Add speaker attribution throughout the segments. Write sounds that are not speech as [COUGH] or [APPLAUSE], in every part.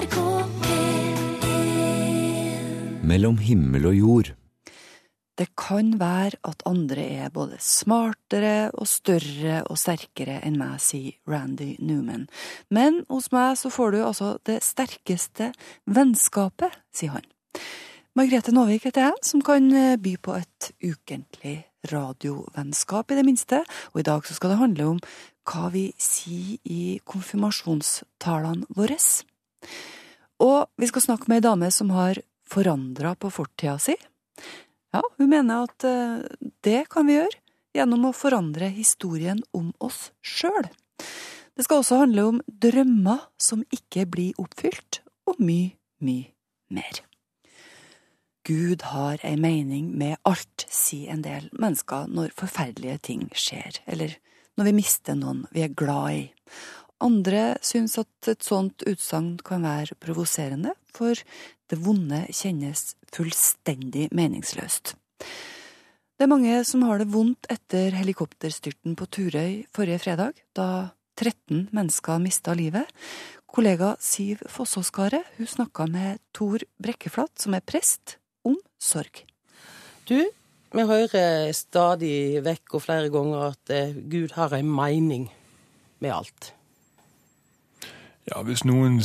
Speaker 1: NRK P1
Speaker 2: Mellom himmel og jord.
Speaker 3: Det kan være at andre er både smartere og større og sterkere enn meg, sier Randy Newman. Men hos meg så får du altså det sterkeste vennskapet, sier han. Margrethe Nåvik heter jeg, som kan eh, by på et ukentlig radiovennskap, i det minste, og i dag så skal det handle om hva vi sier i konfirmasjonstalene våre. Og vi skal snakke med ei dame som har forandra på fortida si. Ja, hun mener at eh, det kan vi gjøre gjennom å forandre historien om oss sjøl. Det skal også handle om drømmer som ikke blir oppfylt, og mye, mye mer. Gud har ei mening med alt, sier en del mennesker når forferdelige ting skjer, eller når vi mister noen vi er glad i. Andre syns at et sånt utsagn kan være provoserende, for det vonde kjennes fullstendig meningsløst. Det er mange som har det vondt etter helikopterstyrten på Turøy forrige fredag, da 13 mennesker mista livet. Kollega Siv Fossåskaret hun snakka med Tor Brekkeflat, som er prest, om sorg.
Speaker 4: Du, vi hører stadig vekk og flere ganger at eh, Gud har en mening med alt.
Speaker 5: Ja, hvis noen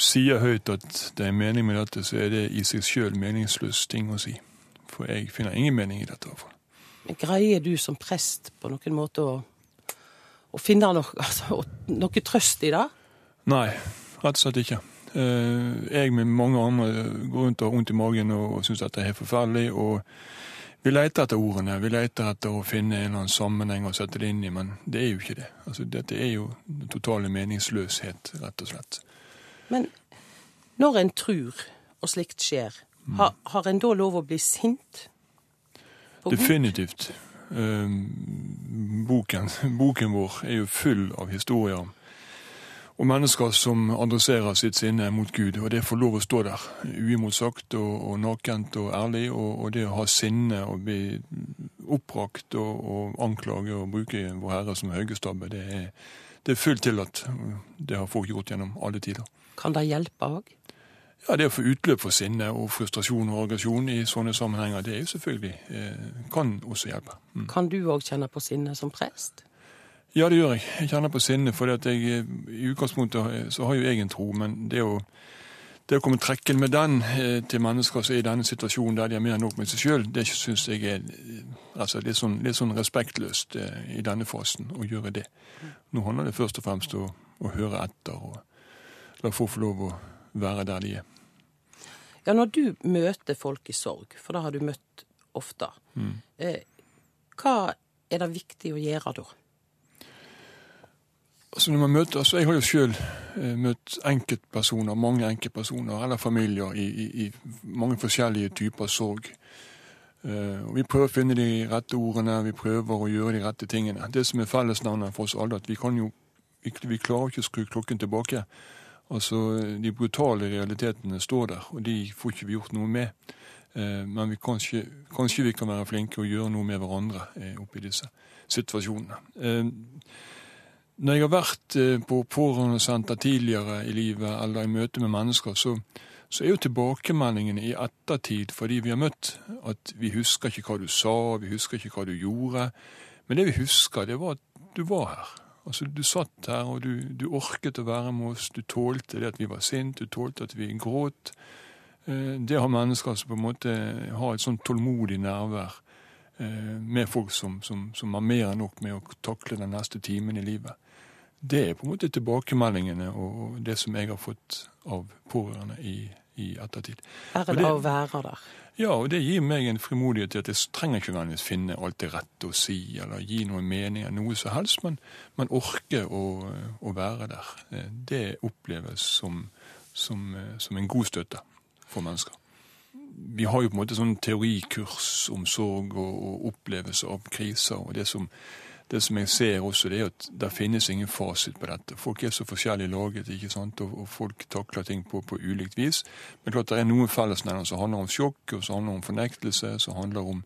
Speaker 5: sier høyt at det er mening med dette, så er det i seg sjøl meningsløs ting å si. For jeg finner ingen mening i dette.
Speaker 4: Men greier du som prest på noen måte å, å finne noe, altså, noe trøst i det?
Speaker 5: Nei, rett og slett ikke. Eh, Jeg med mange andre går rundt og har vondt i magen og, og syns dette er helt forferdelig. og vi leter etter ordene, vi leter etter å finne en eller annen sammenheng og sette det inn i, men det er jo ikke det. Altså, dette er jo totale meningsløshet, rett og slett.
Speaker 4: Men når en tror, og slikt skjer, har, har en da lov å bli sint?
Speaker 5: Definitivt. Eh, Boken, [LAUGHS] boken vår er jo full av historier om mennesker som adresserer sitt sinne mot Gud, og det får lov å stå der uimotsagt og, og nakent og ærlig, og, og det å ha sinne og bli oppbrakt og, og anklage og bruke Vår Herre som høgestabbe, det er, det er fullt tillatt. Det har folk gjort gjennom alle tider.
Speaker 4: Kan det hjelpe òg?
Speaker 5: Ja, Det å få utløp for sinne og frustrasjon og aggresjon i sånne sammenhenger, det er jo selvfølgelig eh, kan også hjelpe. Mm.
Speaker 4: Kan du òg kjenne på sinne som prest?
Speaker 5: Ja, det gjør jeg. Jeg kjenner på sinne, for at jeg, eh, i utgangspunktet så har jo jeg en tro, men det å, det å komme trekken med den eh, til mennesker som er i denne situasjonen der de har mer enn nok med seg sjøl, det syns jeg er eh, altså, litt, sånn, litt sånn respektløst eh, i denne fasen å gjøre det. Nå handler det først og fremst om å høre etter og la folk få lov å være der de er.
Speaker 4: Ja, når du møter folk i sorg, for det har du møtt ofte,
Speaker 5: Mm.
Speaker 4: eh, hva er det viktig å gjøre da?
Speaker 5: Altså når man møter, altså Jeg har jo sjøl eh, møtt enkeltpersoner, mange enkeltpersoner eller familier i, i, i mange forskjellige typer sorg. Uh, og Vi prøver å finne de rette ordene, vi prøver å gjøre de rette tingene. Det som er fellesnevnet for oss alle, at vi kan jo vi, vi klarer ikke å skru klokken tilbake. Altså, De brutale realitetene står der, og de får ikke vi gjort noe med. Uh, men vi kanskje, kanskje vi kan være flinke og gjøre noe med hverandre uh, oppi disse situasjonene. Eh, når jeg har vært eh, på pårørendesenter tidligere i livet eller i møte med mennesker, så, så er jo tilbakemeldingene i ettertid for de vi har møtt, at vi husker ikke hva du sa, vi husker ikke hva du gjorde. Men det vi husker, det var at du var her. Altså, Du satt her, og du, du orket å være med oss. Du tålte det at vi var sint, du tålte at vi gråt. Eh, Det har mennesker som på en måte har et sånn tålmodig nærvær eh, med folk som, som, som har mer enn nok med å takle den neste timen i livet. Det er på en måte tilbakemeldingene og det som jeg har fått av pårørende i, i ettertid. Er
Speaker 4: det
Speaker 5: det-
Speaker 4: å være der.
Speaker 5: Ja, og det gir meg en frimodighet til at jeg trenger ikke nødvendigvis finne alt det rette å si, eller gi noen meninger, noe som helst, men, men orke å, å være der. Eh, Det oppleves som, som, eh, som en god støtte for mennesker. Vi har jo på en måte sånn teorikurs om sorg og, og opplevelse av kriser, og det som, det som jeg ser også, det er at det finnes ingen fasit på dette. Folk er så forskjellig laget, ikke sant? Og, og folk takler ting på, på ulikt vis. Men klart det er noen fellesnevnere som handler om sjokk, og som handler om fornektelse, som handler om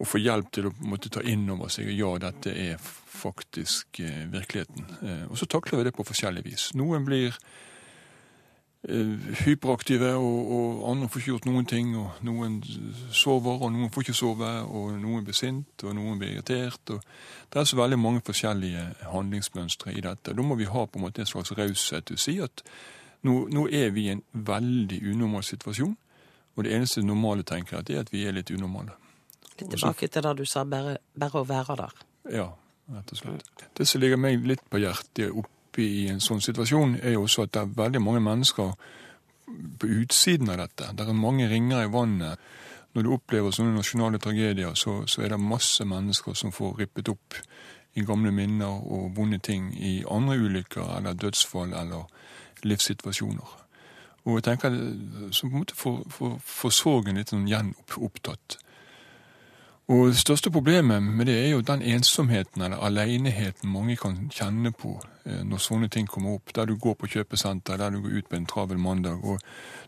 Speaker 5: å få hjelp til å måtte ta inn over seg ja, dette er faktisk eh, virkeligheten. Eh, og så takler vi det på forskjellig vis. Noen blir hyperaktive, og, og, andre får ikke gjort noen ting. og Noen sover, og noen får ikke sove, og noen blir sint, og noen blir irritert. Det er så veldig mange forskjellige handlingsmønstre i dette. Da må vi ha på en måte en slags raushet å si at nå, nå, er vi i en veldig unormal situasjon, og det eneste normale tenker jeg, er at vi er litt unormale.
Speaker 4: Litt tilbake til det du sa, bare, bare å være der.
Speaker 5: Ja, rett og slett. Det som ligger meg litt på hjertet oppi i en sånn situasjon, er jo også at det er veldig mange mennesker på utsiden av dette. Det er mange ringer i vannet. Når du opplever sånne nasjonale tragedier, så, så er det masse mennesker som får rippet opp i gamle minner og vonde ting i andre ulykker eller dødsfall eller livssituasjoner. Og jeg tenker så på en måte får sorgen litt sånn gjenopptatt. Og Det største problemet med det er jo den ensomheten eller aleneheten mange kan kjenne på eh, når sånne ting kommer opp. Der du går på kjøpesenter, der du går ut på en travel mandag, og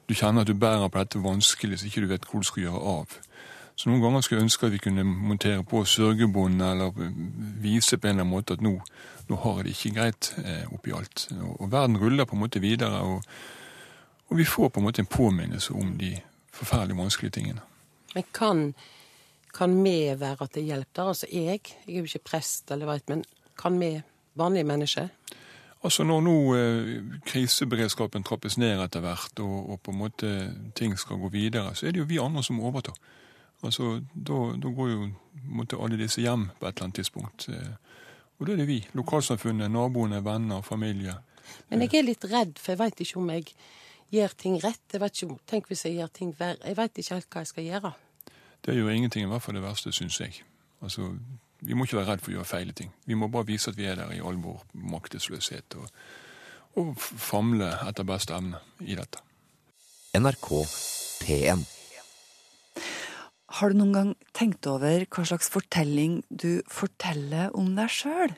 Speaker 5: du kjenner at du bærer på dette vanskelig så ikke du vet hvor du skal gjøre av. Så noen ganger skulle jeg ønske at vi kunne montere på sørgebånd eller vise på en eller annen måte at nå, nå har jeg det ikke greit eh, oppi alt. Og, verden ruller på en måte videre, og, og vi får på en måte en påminnelse om de forferdelig vanskelige tingene.
Speaker 4: Men kan kan vi være til hjelp der? Altså jeg, jeg er jo ikke prest, eller vet, men kan vi vanlige mennesker?
Speaker 5: Altså Når nå eh, kriseberedskapen trappes ned etter hvert, og, og, på en måte ting skal gå videre, så er det jo vi andre som overtar. Altså, Da, da går jo måtte alle disse hjem på et eller annet tidspunkt. Eh, og da er det vi. Lokalsamfunnet, naboene, venner, familie.
Speaker 4: Men jeg er litt redd, for jeg veit ikke om jeg gjør ting rett. Jeg vet ikke, Tenk hvis jeg gjør ting verre. Jeg veit ikke helt hva jeg skal gjøre.
Speaker 5: Det gjør ingenting, i hvert fall det verste, syns jeg. Altså, Vi må ikke være redd for å gjøre feile ting. Vi må bare vise at vi er der i all vår maktesløshet, og, og famle etter beste evne i dette. NRK
Speaker 3: P1 Har du noen gang tenkt over hva slags fortelling du forteller om deg sjøl?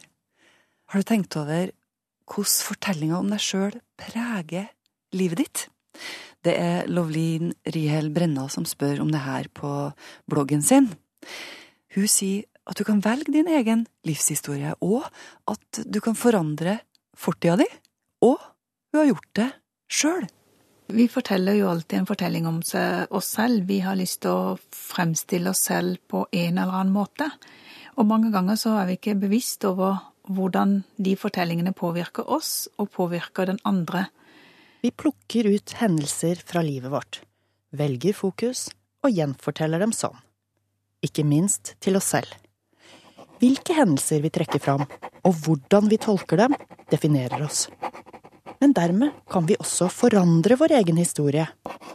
Speaker 3: Har du tenkt over hvordan fortellinga om deg sjøl preger livet ditt? Det er Lovlin Rihel Brenna som spør om det her på bloggen sin. Hun sier at du kan velge din egen livshistorie, og at du kan forandre fortida di. Og hun har gjort det sjøl.
Speaker 1: Vi forteller jo alltid en fortelling om oss selv. Vi har lyst til å fremstille oss selv på en eller annen måte. Og mange ganger så er vi ikke bevisst over hvordan de fortellingene påvirker oss, og påvirker den andre.
Speaker 2: Vi plukker ut hendelser fra livet vårt, velger fokus og gjenforteller dem sånn. Ikke minst til oss selv. Hvilke hendelser vi trekker fram, og hvordan vi tolker dem, definerer oss. Men dermed kan vi også forandre vår egen historie,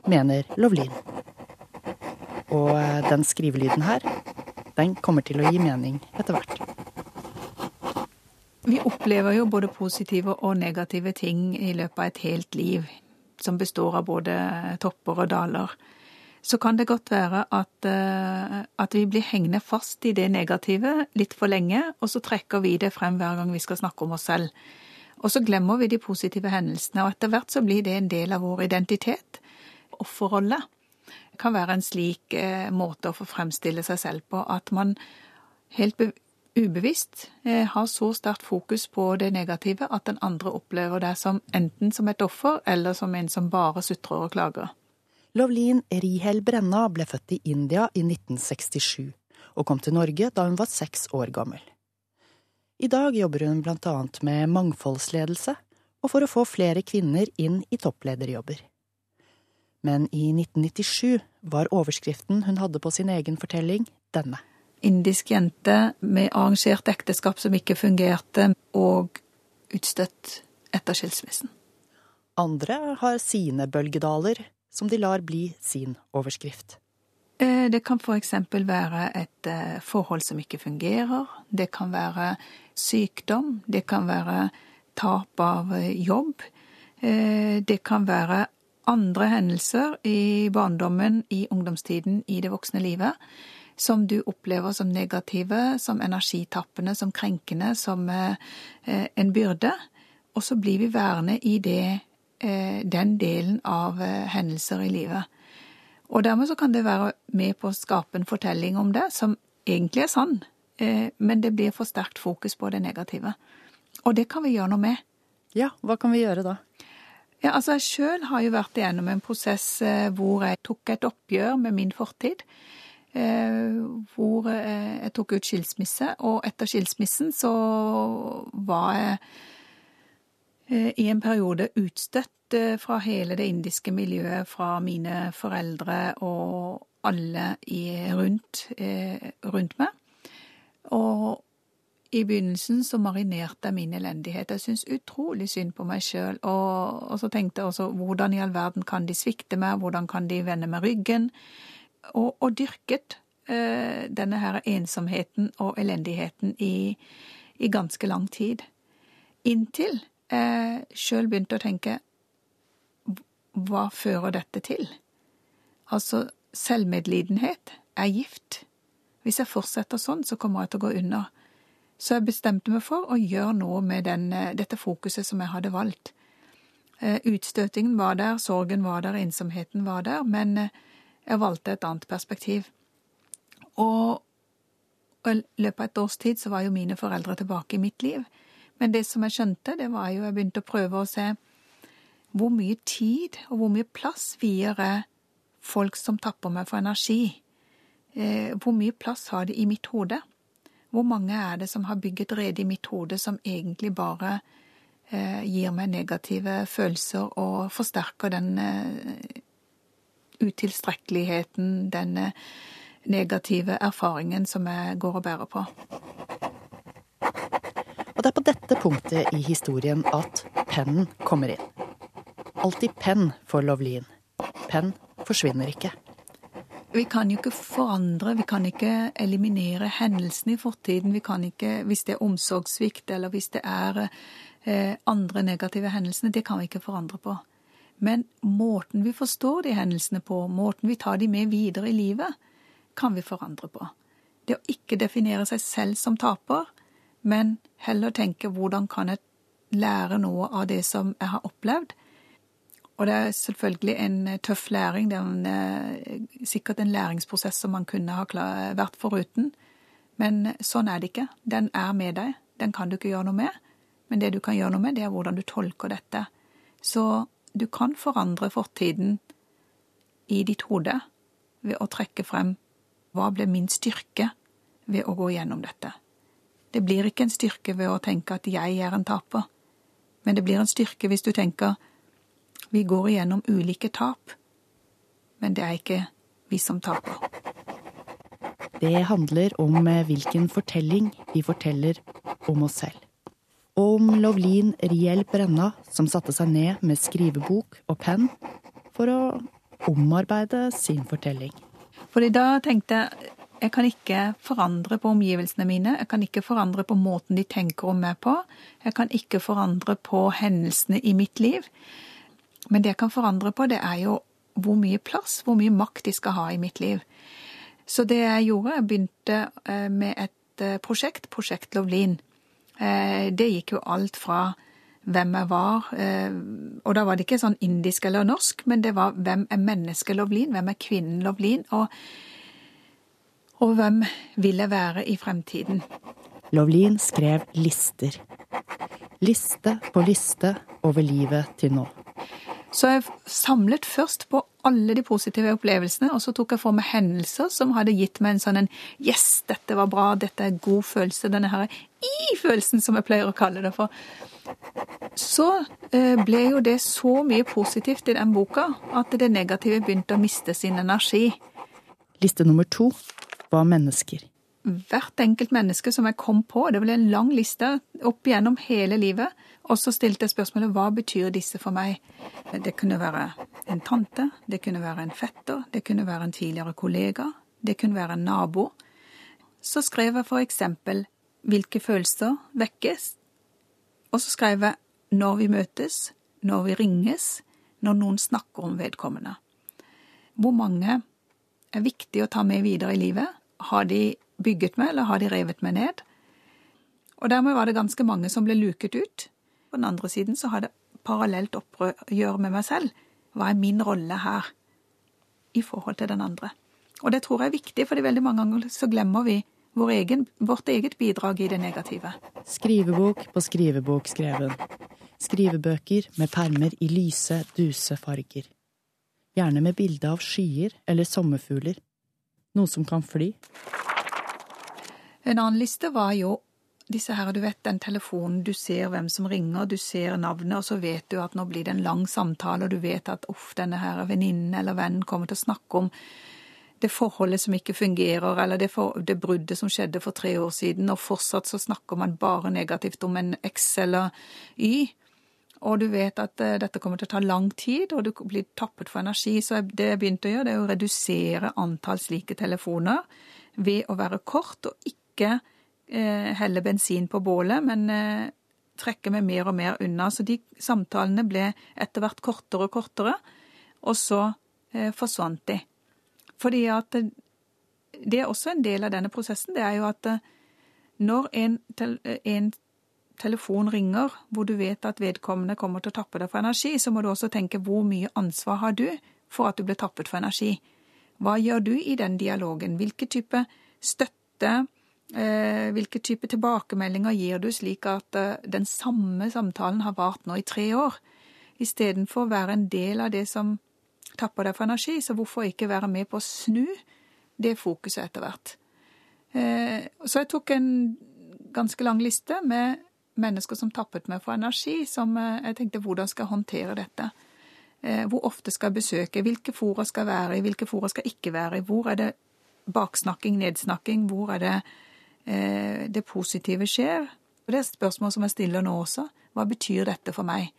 Speaker 2: mener Lovlin. Og eh, den skrivelyden her, den kommer til å gi mening etter hvert.
Speaker 1: Vi opplever jo både positive og negative ting i løpet av et helt liv, som består av både topper og daler. Så kan det godt være at, eh, at vi blir hengende fast i det negative litt for lenge, og så trekker vi det frem hver gang vi skal snakke om oss selv. Og så glemmer vi de positive hendelsene, og etter hvert så blir det en del av vår identitet. Offerrolle kan være en slik eh, måte å få fremstille seg selv på at man helt ubevisst eh, har så sterkt fokus på det negative at den andre opplever det som enten som et offer eller som en som bare sutrer og klager.
Speaker 2: Lovlin Rihel Brenna ble født i India i 1967 og kom til Norge da hun var seks år gammel. I dag jobber hun blant annet med mangfoldsledelse og for å få flere kvinner inn i topplederjobber. Men i 1997 var overskriften hun hadde på sin egen fortelling, denne
Speaker 1: indisk jente med arrangert ekteskap som ikke fungerte, og utstøtt etter skilsmissen.
Speaker 2: Andre har sine bølgedaler, som de lar bli sin overskrift.
Speaker 1: Eh, det kan eksempel være et eh, forhold som ikke fungerer. Det kan være sykdom. Det kan være tap av eh, jobb. Det kan være andre hendelser i barndommen, i ungdomstiden, i det voksne livet som du opplever som negative, som energitappende, som krenkende, som eh, en byrde. Og så blir vi værende i det, eh, den delen av eh, hendelser i livet. Og dermed så kan det være med på å skape en fortelling om det som egentlig er sann, men det blir for sterkt fokus på det negative. Og det kan vi gjøre noe med.
Speaker 2: Ja, hva kan vi gjøre da?
Speaker 1: Ja, altså Jeg sjøl har jo vært igjennom en prosess eh, hvor jeg tok et oppgjør med min fortid. Eh, hvor eh, jeg tok ut skilsmisse, og etter skilsmissen så var jeg i en periode utstøtt fra hele det indiske miljøet, fra mine foreldre og alle rundt, rundt meg. Og i begynnelsen så marinerte jeg min elendighet. Jeg syntes utrolig synd på meg sjøl. Og, og, så tenkte jeg også hvordan i all verden kan de svikte meg, hvordan kan de vende meg ryggen? Og, og dyrket eh, denne her ensomheten og elendigheten i, i ganske lang tid. Inntil jeg sjøl begynte å tenke hva fører dette til? Altså, selvmedlidenhet er gift. Hvis jeg fortsetter sånn, så kommer jeg til å gå unna. Så jeg bestemte meg for å gjøre noe med den, eh, dette fokuset som jeg hadde valgt. Eh, utstøtingen var der, sorgen var der, ensomheten var der, men eh, jeg valgte et annet perspektiv. Og i løpet av et års tid så var jo mine foreldre tilbake i mitt liv. Men det som jeg skjønte, det var jo jeg begynte å prøve å se hvor mye tid og hvor mye plass vier jeg folk som tapper meg for energi? Hvor mye plass har de i mitt hode? Hvor mange er det som har bygget rede i mitt hode som egentlig bare eh, gir meg negative følelser og forsterker den eh, utilstrekkeligheten, den eh, negative erfaringen som jeg går og bærer på.
Speaker 2: Og det er på dette punktet i historien at pennen kommer inn. Alltid penn for Lovlin. Penn forsvinner ikke.
Speaker 1: Vi kan jo ikke forandre, vi kan ikke eliminere hendelsene i fortiden. Vi kan ikke, hvis det er omsorgssvikt eller hvis det er eh, andre negative hendelsene, det kan vi ikke forandre på. Men måten vi forstår de hendelsene på, måten vi tar de med videre i livet, kan vi forandre på. Det å ikke definere seg selv som taper, men heller tenke hvordan kan jeg lære noe av det som jeg har opplevd, og det er selvfølgelig en eh, tøff læring. Det er en, eh, sikkert en læringsprosess som man kunne ha vært foruten. Men eh, sånn er det ikke. Den er med deg. Den kan du ikke gjøre noe med. Men det du kan gjøre noe med, det er hvordan du tolker dette. Så du kan forandre fortiden i ditt hode ved å trekke frem hva ble min styrke ved å gå gjennom dette. Det blir ikke en styrke ved å tenke at jeg er en taper, men det blir en styrke hvis du tenker vi går igjennom ulike tap, men det er ikke vi som taper.
Speaker 2: Det handler om eh, hvilken fortelling vi forteller om oss selv. Og om Lovlin Riel Brenna, som satte seg ned med skrivebok og penn for å omarbeide sin fortelling.
Speaker 1: Fordi da tenkte jeg jeg kan ikke forandre på omgivelsene mine. Jeg kan ikke forandre på måten de tenker om meg på. Jeg kan ikke forandre på hendelsene i mitt liv. Men det jeg kan forandre på, det er jo hvor mye plass, hvor mye makt de skal ha i mitt liv. Så det jeg gjorde, jeg begynte eh, med et eh, prosjekt, Prosjekt Lovlin. Eh, det gikk jo alt fra hvem jeg var, og da var det ikke sånn indisk eller norsk, men det var hvem er mennesket Lovlin, hvem er kvinnen Lovlin, og, og hvem vil jeg være i fremtiden.
Speaker 2: Lovlin skrev lister. Liste på liste over livet til nå.
Speaker 1: Så jeg samlet først på alle de positive opplevelsene, og så tok jeg for meg hendelser som hadde gitt meg en sånn en Yes, dette var bra, dette er god følelse. Denne her i-følelsen, som jeg pleier å kalle det for. Så eh, ble jo det så mye positivt i den boka at det negative begynte å miste sin energi.
Speaker 2: Liste nummer to var mennesker.
Speaker 1: Hvert enkelt menneske som jeg kom på, det ble en lang liste opp igjennom hele livet, og så stilte jeg spørsmålet hva betyr disse for meg? Det kunne være en tante, det kunne være en fetter, det kunne være en tidligere kollega, det kunne være en nabo. Så skrev jeg for eksempel hvilke følelser vekkes, og så skrev jeg når vi møtes, når vi ringes, når noen snakker om vedkommende. Hvor mange er viktig å ta med videre i livet? Har de bygget med, eller har de revet meg ned? Og dermed var det ganske mange som ble luket ut. På den andre siden så har det parallelt opprør med meg selv. Hva er min rolle her i forhold til den andre? Og det tror jeg er viktig, fordi veldig mange ganger så glemmer vi vår egen, vårt eget bidrag i det negative.
Speaker 2: Skrivebok på skrivebok skreven. Skrivebøker med permer i lyse, duse farger. Gjerne med bilde av skyer eller sommerfugler. Noe som kan fly.
Speaker 1: En annen liste var jo disse her, du vet, den telefonen, du ser hvem som ringer, du ser navnet, og så vet du at nå blir det en lang samtale, og du vet at uff, denne her venninnen eller vennen kommer til å snakke om det forholdet som ikke fungerer, eller det, for, det, bruddet som skjedde for tre år siden, og fortsatt så snakker man bare negativt om en X eller Y. Og du vet at uh, dette kommer til å ta lang tid, og du blir tappet for energi. Så det jeg begynte å gjøre, det er å redusere antall slike telefoner ved å være kort og ikke eh, helle bensin på bålet, men eh, trekke meg mer og mer unna. Så de samtalene ble etter hvert kortere og kortere, og så eh, forsvant de. Fordi at det er også en del av denne prosessen, det er jo at når en, tel en telefon ringer hvor du vet at vedkommende kommer til å tappe deg for energi, så må du også tenke hvor mye ansvar har du for at du ble tappet for energi? Hva gjør du i den dialogen? Hvilke type støtte, hvilke type tilbakemeldinger gir du slik at eh, den samme samtalen har vart nå i tre år, istedenfor å være en del av det som tapper deg for energi, så hvorfor ikke være med på å snu det fokuset etter hvert? Eh, så jeg tok en ganske lang liste med mennesker som tappet meg for energi, som jeg tenkte hvordan skal jeg håndtere dette? Hvor ofte skal jeg besøke? Hvilke fora skal jeg være i? Hvilke fora skal jeg ikke være i? Hvor er det baksnakking, nedsnakking? Hvor er det Eh, det positive skjer. Og det er et spørsmål som jeg stiller nå også. Hva betyr dette for meg?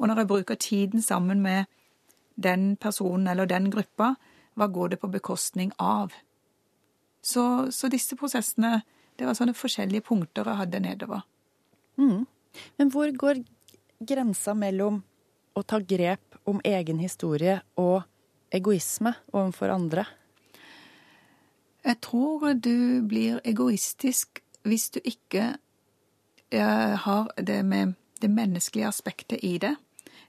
Speaker 1: Og når jeg bruker tiden sammen med den personen eller den gruppa, hva går det på bekostning av? Så, så disse prosessene, det var sånne forskjellige punkter jeg hadde nedover.
Speaker 2: Mm. Men hvor går grensa mellom å ta grep om egen historie og egoisme overfor andre?
Speaker 1: Jeg tror du blir egoistisk hvis du ikke har det med det menneskelige aspektet i det.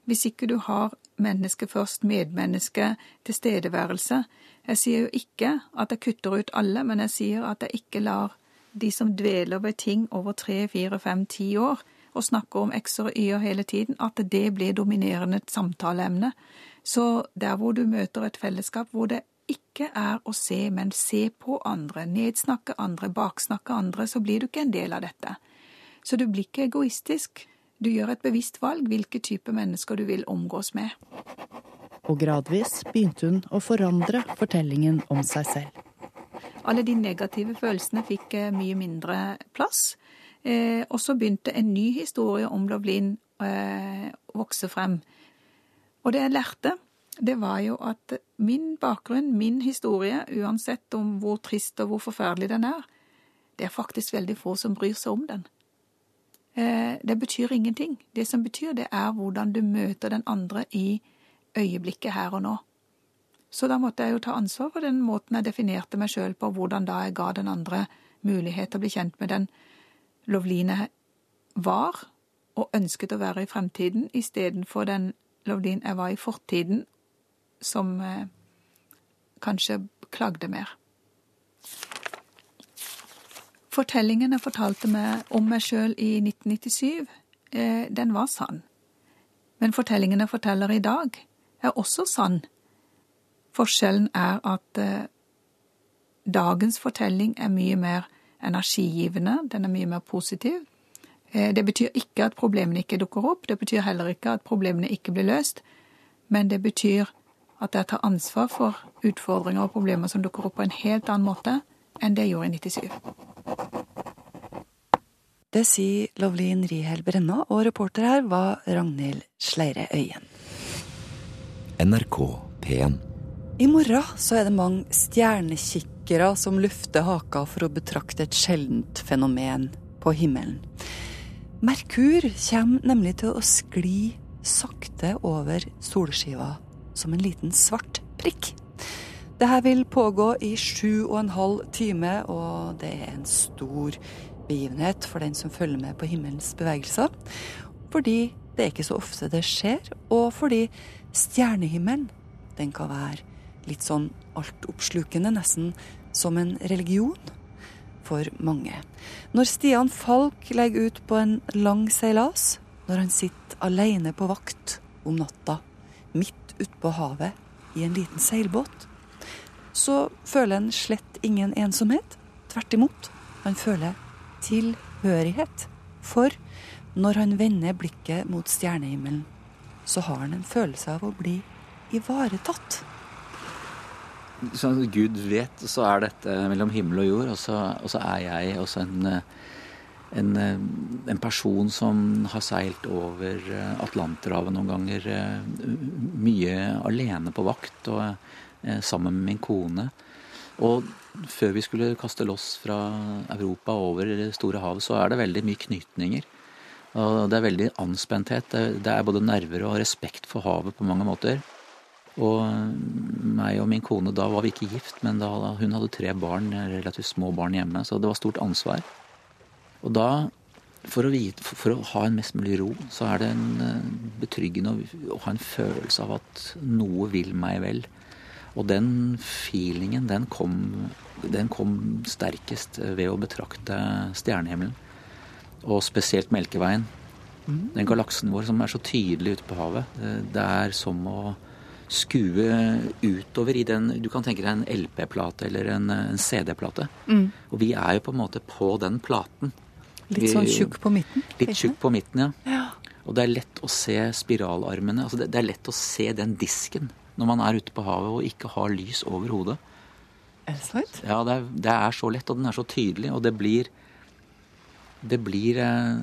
Speaker 1: Hvis ikke du har menneske først, medmenneske, tilstedeværelse. Jeg sier jo ikke at jeg kutter ut alle, men jeg sier at jeg ikke lar de som dveler ved ting over tre, fire, fem, ti år, og snakker om x-er og y-er hele tiden, at det blir dominerende samtaleemne. Så der hvor du møter et fellesskap hvor det ikke er å se, men se på andre, nedsnakke andre, baksnakke andre, så blir du ikke en del av dette. Så du blir ikke egoistisk. Du gjør et bevisst valg hvilke type mennesker du vil omgås med.
Speaker 2: Og gradvis begynte hun å forandre fortellingen om seg selv.
Speaker 1: Alle de negative følelsene fikk eh, mye mindre plass. Eh, og så begynte en ny historie om Lovlin eh, vokse frem. Og det jeg lærte, det var jo at min bakgrunn, min historie, uansett om hvor trist og hvor forferdelig den er, det er faktisk veldig få som bryr seg om den. Eh, det betyr ingenting. Det som betyr, det er hvordan du møter den andre i øyeblikket her og nå. Så da måtte jeg jo ta ansvar for den måten jeg definerte meg sjøl på, hvordan da jeg ga den andre mulighet til å bli kjent med den Lovline var og ønsket å være i fremtiden, istedenfor den Lovlin jeg var i fortiden som eh, kanskje klagde mer. Fortellingen jeg fortalte meg om meg sjøl i 1997, eh, den var sann. Men fortellingen jeg forteller i dag, er også sann. Forskjellen er at eh, dagens fortelling er mye mer energigivende, den er mye mer positiv. Det betyr ikke at problemene ikke dukker opp, det betyr heller ikke at problemene ikke blir løst, men det betyr at jeg tar ansvar for utfordringer og problemer som dukker opp på en helt annen måte enn det jeg gjorde i 97.
Speaker 3: Det sier Lovlin Rihel Brenna, og reporter her var Ragnhild Sleire Øyen.
Speaker 6: NRK P1
Speaker 3: I morgen så er det mange stjernekikkere som lufter haka for å betrakte et sjeldent fenomen på himmelen. Merkur kommer nemlig til å skli sakte over solskiva som en liten svart prikk. Dette vil pågå i sju og en halv time, og det er en stor begivenhet for den som følger med på himmelens bevegelser. Fordi det er ikke så ofte det skjer, og fordi stjernehimmelen den kan være litt sånn altoppslukende, nesten som en religion for mange. Når Stian Falk legger ut på en lang seilas, når han sitter alene på vakt om natta, midt utpå havet, i en liten seilbåt, så føler han slett ingen ensomhet. Tvert imot. Han føler tilhørighet. For når han vender blikket mot stjernehimmelen, så har han en følelse av å bli ivaretatt.
Speaker 7: Som Gud vet, så er dette mellom himmel og jord, og så, og så er jeg også en, en, en, person som har seilt over Atlanterhavet noen ganger, mye alene på vakt og eh, sammen med min kone. Og før vi skulle kaste loss fra Europa over det store havet, så er det veldig mye knytninger. Og det er veldig anspenthet. Det er både nerver og respekt for havet på mange måter. Og meg og min kone, da var vi ikke gift, men da, hun hadde tre barn, relativt små barn hjemme, så det var stort ansvar. Og da, for å, vite, for å ha en mest mulig ro, så er det en eh, betryggende å ha en følelse av at noe vil meg vel. Og den feelingen, den kom, den kom sterkest ved å betrakte stjernehimmelen. Og spesielt Melkeveien. Den galaksen vår som er så tydelig ute på havet. Det er som å skue utover i den Du kan tenke deg en LP-plate eller en, en CD-plate. Mm. Og vi er jo på en måte på den platen.
Speaker 3: Litt sånn tjukk på midten?
Speaker 7: Litt tjukk på midten, ja. ja. Og det er lett å se spiralarmene. altså det, det, er lett å se den disken når man er ute på havet og ikke har lys over hodet.
Speaker 3: Er det sant?
Speaker 7: Ja, det er, det er så lett, og den er så tydelig. Og det blir Det blir eh,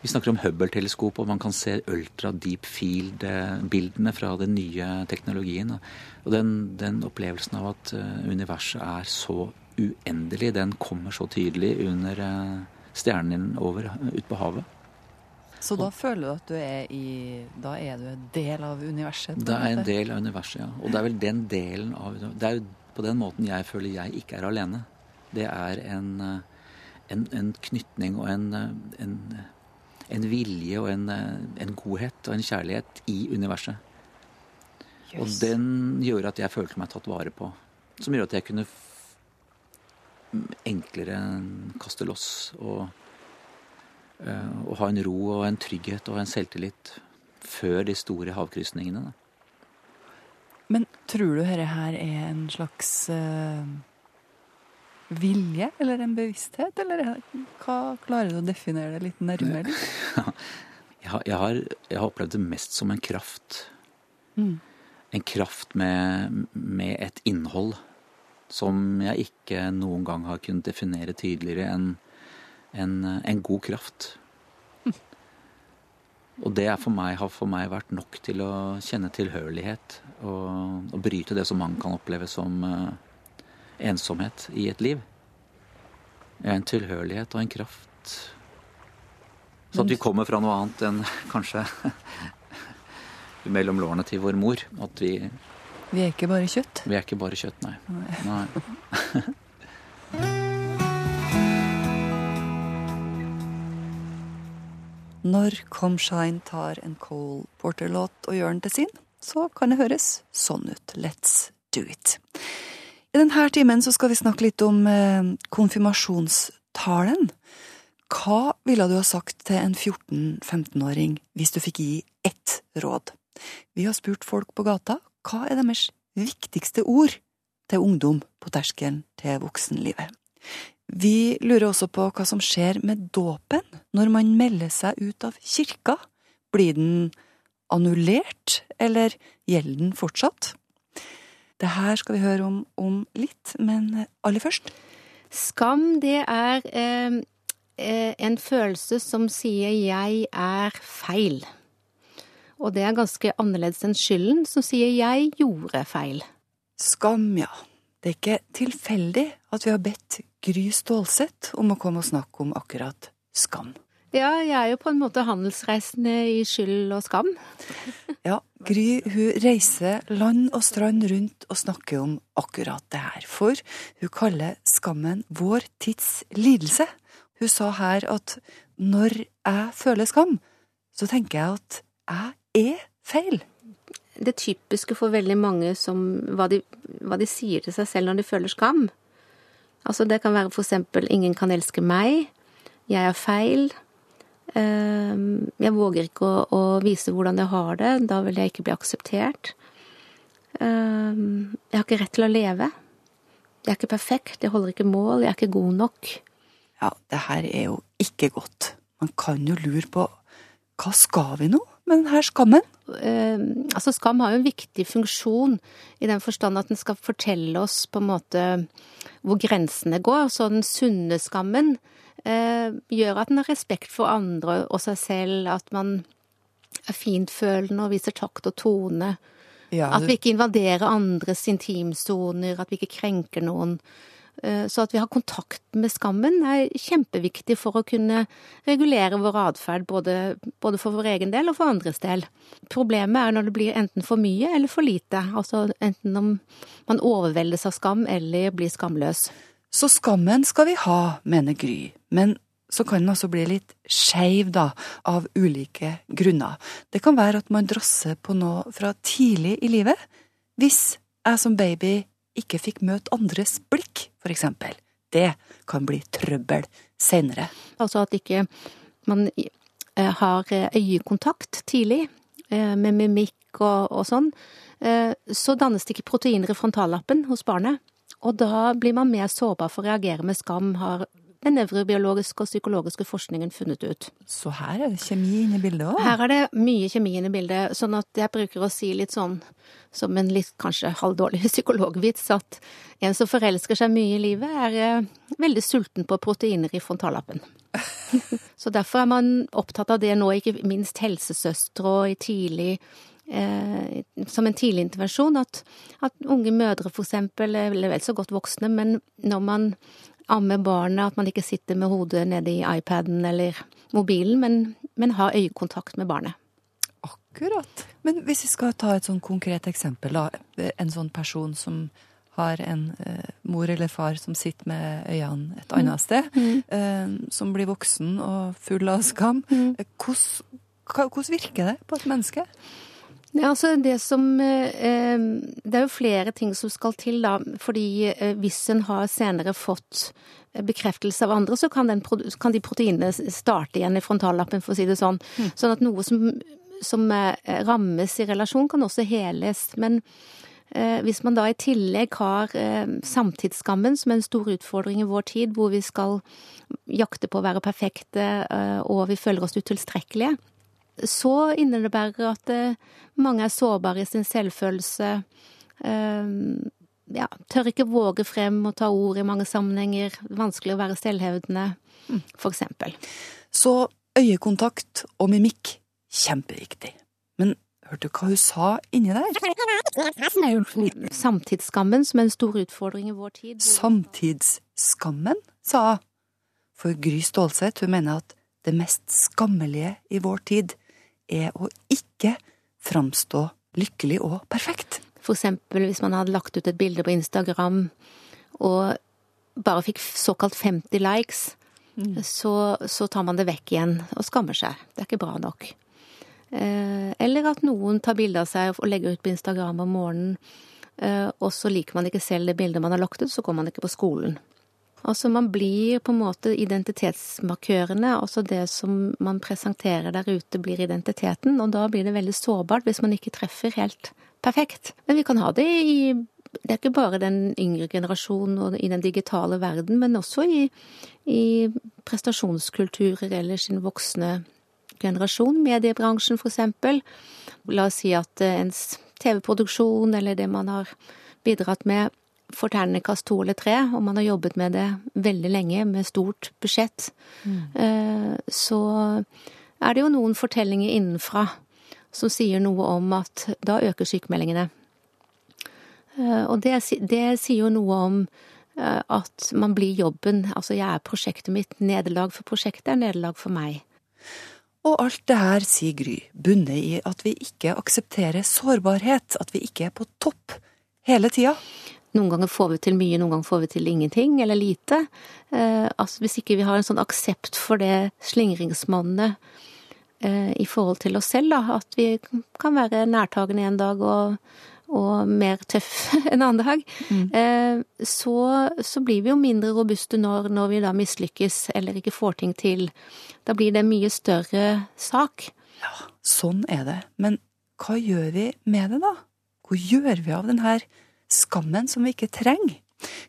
Speaker 7: vi snakker om Hubble-teleskop, og man kan se ultra deep field-bildene fra den nye teknologien. Og den, den, opplevelsen av at eh, universet er så uendelig, den kommer så tydelig under stjernen stjernen over ut på havet.
Speaker 3: Så da føler du at du er i Da er du en del av universet?
Speaker 7: Det er en del av universet, ja. Og det er vel den delen av Det er jo på den måten jeg føler jeg ikke er alene. Det er en, eh, en, en knytning og en, en en vilje og en, eh, en, godhet og en kjærlighet i universet. Yes. Og den gjør at jeg følte meg tatt vare på. Som gjør at jeg kunne enklere kaste loss og, uh, og ha en ro og en trygghet og en selvtillit før de store havkrysningene.
Speaker 3: Men tror du dette her er en slags uh vilje eller en bevissthet, eller hva klarer du å definere det litt nærmere? [LAUGHS]
Speaker 7: Jeg har, jeg, har, jeg har, opplevd det mest som en kraft. Mm. En kraft med, med, et innhold som jeg ikke noen gang har kunnet definere tydeligere enn en, en, god kraft. Og det for meg, har for meg vært nok til å kjenne tilhørighet og, og bryte det som man kan oppleve som uh, ensomhet i et liv. En tilhørighet og en kraft. Så at vi kommer fra noe annet enn [LAUGHS] kanskje [LAUGHS] mellom lårene til vår mor. At vi
Speaker 3: Vi er ikke bare kjøtt?
Speaker 7: Vi er ikke bare kjøtt, nei. nei. nei. [LAUGHS]
Speaker 3: Når Comshine tar en Cole Porter-låt og gjør den til sin, så kan det høres sånn ut. Let's do it. I denne timen så skal vi snakke litt om eh, konfirmasjonstalen. Hva ville du ha sagt til en 14-15-åring hvis du fikk gi ett råd? Vi har spurt folk på gata hva er deres viktigste ord til ungdom på terskelen til voksenlivet. Vi lurer også på hva som skjer med dåpen når man melder seg ut av kirka. Blir den annullert, eller gjelder den fortsatt? Det her skal vi høre om, om litt, men aller først
Speaker 8: Skam, det er eh, eh, en følelse som sier 'jeg er feil'. Og det er ganske annerledes enn skylden, som sier 'jeg gjorde feil'.
Speaker 3: Skam, ja. Det er ikke tilfeldig at vi har bedt Gry Stålseth om å komme og snakke om akkurat skam.
Speaker 8: Ja, jeg er jo på en måte handelsreisende i skyld og skam. [LAUGHS]
Speaker 3: ja, Gry hun reiser land og strand rundt og snakker om akkurat det her. For hun kaller skammen vår tids lidelse. Hun sa her at når jeg føler skam, så tenker jeg at jeg er feil.
Speaker 8: Det typiske for veldig mange som hva de, hva de sier til seg selv når de føler skam. Altså det kan være for eksempel 'ingen kan elske meg', 'jeg er feil', Ehm, jeg våger ikke å, å, vise hvordan jeg har det. Da vil jeg ikke bli akseptert. Ehm, jeg har ikke rett til å leve. Jeg er ikke perfekt, jeg holder ikke mål, jeg er ikke god nok.
Speaker 3: Ja, det her er jo ikke godt. Man kan jo lure på hva skal vi nå med her skammen?
Speaker 8: Eh, altså Skam har jo en viktig funksjon i den forstand at den skal fortelle oss på en måte hvor grensene går. Så den sunne skammen eh, gjør at en har respekt for andre og seg selv, at man er fintfølende og viser takt og tone. Ja, At vi ikke invaderer andres intimsoner, at vi ikke krenker noen. Eh, så at vi har kontakt med skammen er kjempeviktig for å kunne regulere vår atferd, både, både, for vår egen del og for andres del. Problemet er når det blir enten for mye eller for lite. Altså enten om man overveldes av skam eller blir skamløs.
Speaker 3: Så skammen skal vi ha, mener Gry. Men så kan den også bli litt skeiv, da, av ulike grunner. Det kan være at man drasser på noe fra tidlig i livet. Hvis jeg som baby ikke fikk møte andres blikk, for eksempel. Det kan bli trøbbel seinere.
Speaker 8: Altså at ikke man eh, har øyekontakt tidlig, eh, med mimikk og, og sånn. Eh, så dannes det ikke proteiner i frontallappen hos barnet. Og da blir man mer sårbar for å reagere med skam, har den nevrobiologiske og psykologiske forskningen funnet ut.
Speaker 3: Så her er det kjemi inne i bildet òg?
Speaker 8: Her er det mye kjemi inne i bildet. Sånn at jeg bruker å si litt sånn, som en litt kanskje halvdårlig [LAUGHS] psykologvits, at en som forelsker seg mye i livet, er eh, veldig sulten på proteiner i frontallappen. [LAUGHS] Så derfor er man opptatt av det nå, ikke minst helsesøstre og i tidlig Eh, som en tidlig intervensjon, at, at unge mødre for eksempel, eller vel så godt voksne, men når man amme barnet, at man ikke sitter med hodet nede i iPaden eller mobilen, men, men har øyekontakt med barnet.
Speaker 3: Akkurat. Men hvis vi skal ta et sånn konkret eksempel, da. En sånn person som har en eh, mor eller far som sitter med øynene et annet mm. sted, mm. eh, som blir voksen og full av skam. Mm. Eh, hvordan, hvordan virker det på et menneske?
Speaker 8: Ja, altså det som eh, Det er jo flere ting som skal til, da. Fordi eh, hvis en har senere fått eh, bekreftelse av andre, så kan, den, kan, de proteinene starte igjen i frontallappen, for å si det sånn. Mm. Sånn at noe som, som rammes i relasjon, kan også heles. Men hvis man da i tillegg har samtidsskammen som er en stor utfordring i vår tid, hvor vi skal jakte på å være perfekte og vi føler oss utilstrekkelige, så innebærer at eh, mange er sårbare i sin selvfølelse. Eh, ja, tør ikke våge frem og ta ord i mange sammenhenger. Vanskelig å være selvhevdende, f.eks. for eksempel.
Speaker 3: Så øyekontakt og mimikk, kjempeviktig. Men hørte du hva hun sa inni der?
Speaker 8: Samtidsskammen som er en stor utfordring i vår tid.
Speaker 3: Samtidsskammen, sa hun. For Gry Stålseth, hun mener at det mest skammelige i vår tid er å ikke framstå lykkelig og perfekt.
Speaker 8: For eksempel hvis man hadde lagt ut et bilde på Instagram og bare fikk såkalt 50 likes, mm. så, så, tar man det vekk igjen og skammer seg. Det er ikke bra nok. Eh, eller at noen tar bilde av seg og legger ut på Instagram om morgenen, eh, og så liker man ikke selv det bildet man har lagt ut, så går man ikke på skolen. Altså man blir på en måte identitetsmarkørene, altså det som man presenterer der ute blir identiteten, og da blir det veldig sårbart hvis man ikke treffer helt perfekt. Men vi kan ha det i det er ikke bare den yngre generasjonen og i den digitale verden, men også i, i prestasjonskulturer ellers i den voksne generasjon, mediebransjen eksempel. La oss si at ens TV-produksjon eller det man har bidratt med for terningkast to eller tre, og man har jobbet med det veldig lenge med stort budsjett, mm. så er det jo noen fortellinger innenfra som sier noe om at da øker sykemeldingene. Eh, og det, det sier jo noe om eh, at man blir jobben. Altså jeg er prosjektet mitt. Nederlag for prosjektet er nederlag for meg.
Speaker 3: Og alt det her, sier Gry, bunner i at vi ikke aksepterer sårbarhet, at vi ikke er på topp hele tida.
Speaker 8: Noen ganger får vi til mye, noen ganger får vi til ingenting eller lite. Eh, altså hvis ikke vi har en sånn aksept for det slingringsmonnet eh, i forhold til oss selv, da, at vi kan være nærtagende en dag og, og mer tøff [LAUGHS] en annen dag, mm. så, så, blir vi jo mindre robuste når, når vi da mislykkes eller ikke får ting til. Da blir det en mye større sak.
Speaker 3: Ja, sånn er det. Men hva gjør vi med det, da? Hvor gjør vi av den her skammen som vi ikke trenger?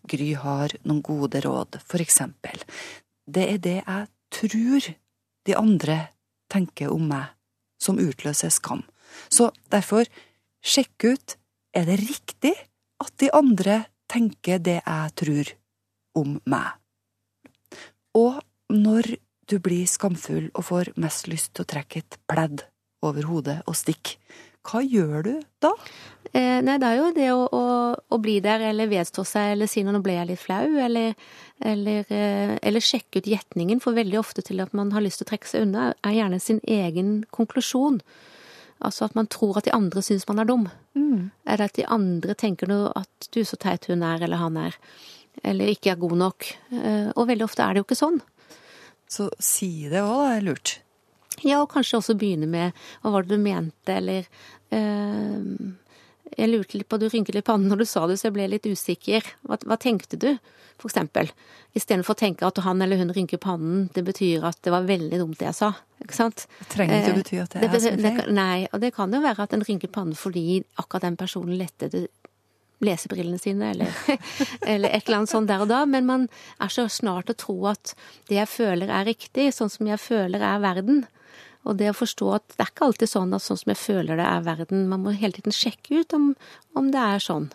Speaker 3: Gry har noen gode råd, for eksempel. Det er det jeg tror de andre tenker om meg, som utløser skam. Så derfor, sjekk ut er det riktig at de andre tenker det jeg tror om meg. Og når du blir skamfull og får mest lyst til å trekke et pledd over hodet og stikke, hva gjør du da?
Speaker 8: Eh, nei, det er jo det å, å, å bli der, eller vedstå seg, eller si noe nå ble jeg litt flau, eller, eller, eh, eller sjekke ut gjetningen, for veldig ofte til at man har lyst til å trekke seg unna, er gjerne sin egen konklusjon. Altså at man tror at de andre syns man er dum. Mm. Eller at de andre tenker noe at du så teit hun er, eller han er. Eller ikke er god nok. Eh, og veldig ofte er det jo ikke sånn.
Speaker 3: Så si det òg, er lurt.
Speaker 8: Ja, og kanskje også begynne med hva var det du mente, eller øh, Jeg lurte litt på, du rynket litt pannen når du sa det, så jeg ble litt usikker. Hva, hva tenkte du, for eksempel? Istedenfor å tenke at han eller hun rynker pannen, det betyr at det var veldig dumt det jeg sa. Ikke sant?
Speaker 3: Det trenger ikke å bety at det, det er som feil.
Speaker 8: Nei, og det kan jo være at en rynker pannen fordi akkurat den personen lette det lesebrillene sine, eller, [LAUGHS] eller, et eller annet sånt der og da. Men man er så snart å tro at det jeg føler er riktig, sånn som jeg føler er verden. Og det å forstå at det er ikke alltid sånn at sånn som jeg føler det er verden. Man må hele tiden sjekke ut om, om det er sånn.